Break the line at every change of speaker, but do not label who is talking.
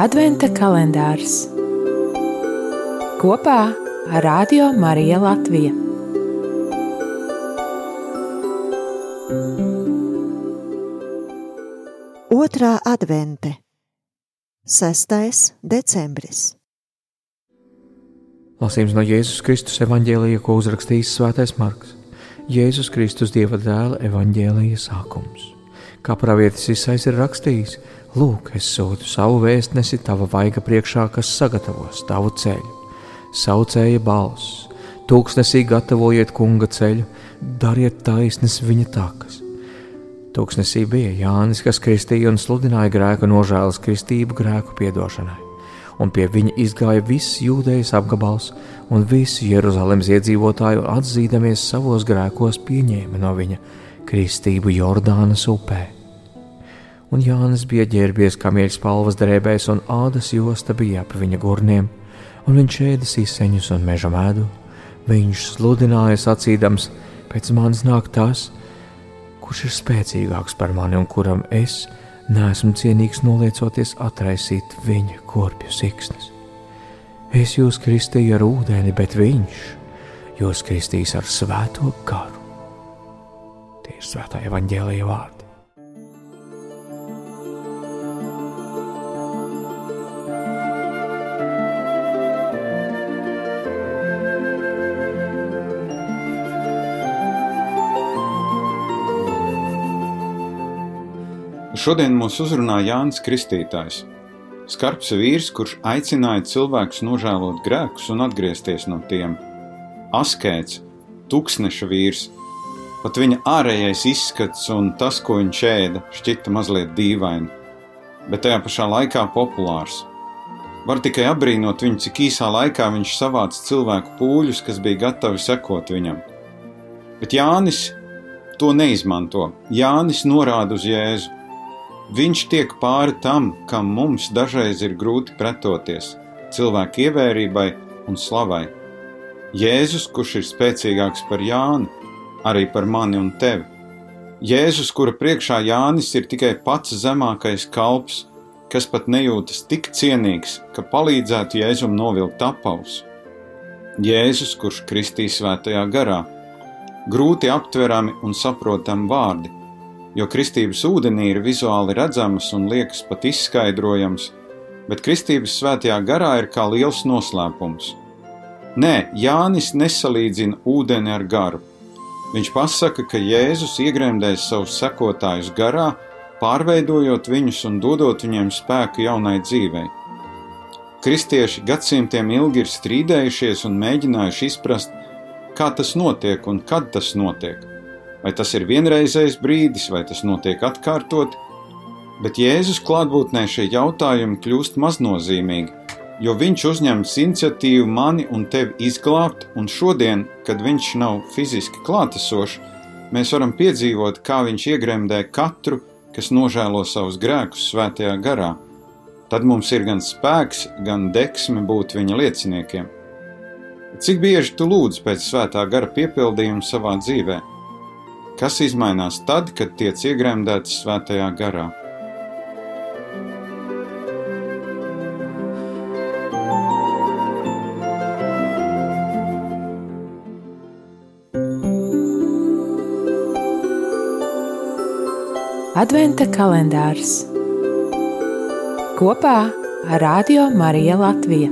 Adventa kalendārs kopā ar Radio Mariju Latviju.
Otrā advente, 6. decembris.
Lasījums no Jēzus Kristus evanģēlīja, ko uzrakstījis Svētais Marks. Jēzus Kristus Dieva dēla evanģēlīja sākums. Kā pravietis Isais ir rakstījis, Lūk, es sūtu savu vēstnesi tava vaiga priekšā, kas sagatavos tavu ceļu. Saucēja balss, tūkstnesī gatavojiet kunga ceļu, dariet taisnes viņa takas. Tūkstnesī bija Jānis, kas kristīja un sludināja grēku nožēlas kristību grēku piedošanai, un pie viņa izgāja viss jūdejas apgabals un visi Jeruzalemes iedzīvotāji atzīdamies savos grēkos pieņēma no viņa kristību Jordānas upē un Jānis bija ģērbies kamieļa spalvas drēbēs, un ādas josta bija ap viņa gurniem, un viņš ēda īseņus un meža medu. Viņš sludināja sacīdams: Pēc manis nāk tas, kurš ir spēcīgāks par mani un kuram es neesmu cienīgs noliecoties atraisīt viņa korpju siksnas. Es jūs kristīju ar ūdeni, bet viņš jūs kristīs ar svēto garu. Tie ir svētā evaņģēlīja vārdi.
Šodien mūs uzrunā Jānis Kristītājs. Skarbs vīrs, kurš aicināja cilvēkus nožēlot grēkus un atgriezties no tiem. Askēts, tūkstneša vīrs, pat viņa ārējais izskats un tas, ko viņš ēda, šķita mazliet dīvaini, bet tajā pašā laikā populārs. Var tikai apbrīnot viņu, cik īsā laikā viņš savāca cilvēku pūļus, kas bija gatavi sekot viņam. Bet Jānis to neizmanto. Jānis norāda uz Jēzu. Viņš tiek pāri tam, kam mums dažreiz ir grūti pretoties - cilvēku ievērībai un slavai. Jēzus, kurš ir spēcīgāks par Jāni, arī par mani un tevi. Jēzus, kura priekšā Jānis ir tikai pats zemākais kalps, kas pat nejūtas tik cienīgs, ka palīdzētu Jēzum novilkt apavus. Jēzus, kurš kristīs svētajā garā, grūti aptverami un saprotami vārdi jo kristības ūdenī ir vizuāli redzamas un liekas pat izskaidrojams, bet kristības svētajā garā ir kā liels noslēpums. Nē, Jānis nesalīdzina ūdeni ar garu. Viņš pasaka, ka Jēzus iegremdēs savus sekotājus garā, pārveidojot viņus un dodot viņiem spēku jaunai dzīvei. Kristieši gadsimtiem ilgi ir strīdējušies un mēģinājuši izprast, kā tas notiek un kad tas notiek. Vai tas ir vienreizējs brīdis, vai tas notiek atkārtot, bet Jēzus klātbūtnē šie jautājumi kļūst maznozīmīgi, jo viņš uzņems iniciatīvu mani un tevi izglābt, un šodien, kad viņš nav fiziski klātesošs, mēs varam piedzīvot, kā viņš iegremdē katru, kas nožēlo savus grēkus svētajā garā. Tad mums ir gan spēks, gan deksme būt viņa lieciniekiem. Cik bieži tu lūdz pēc svētā gara piepildījuma savā dzīvēm? kas izmainās tad, kad tiek iegremdēts svētajā garā.
Adventa kalendārs kopā ar Radio Mariju Latviju.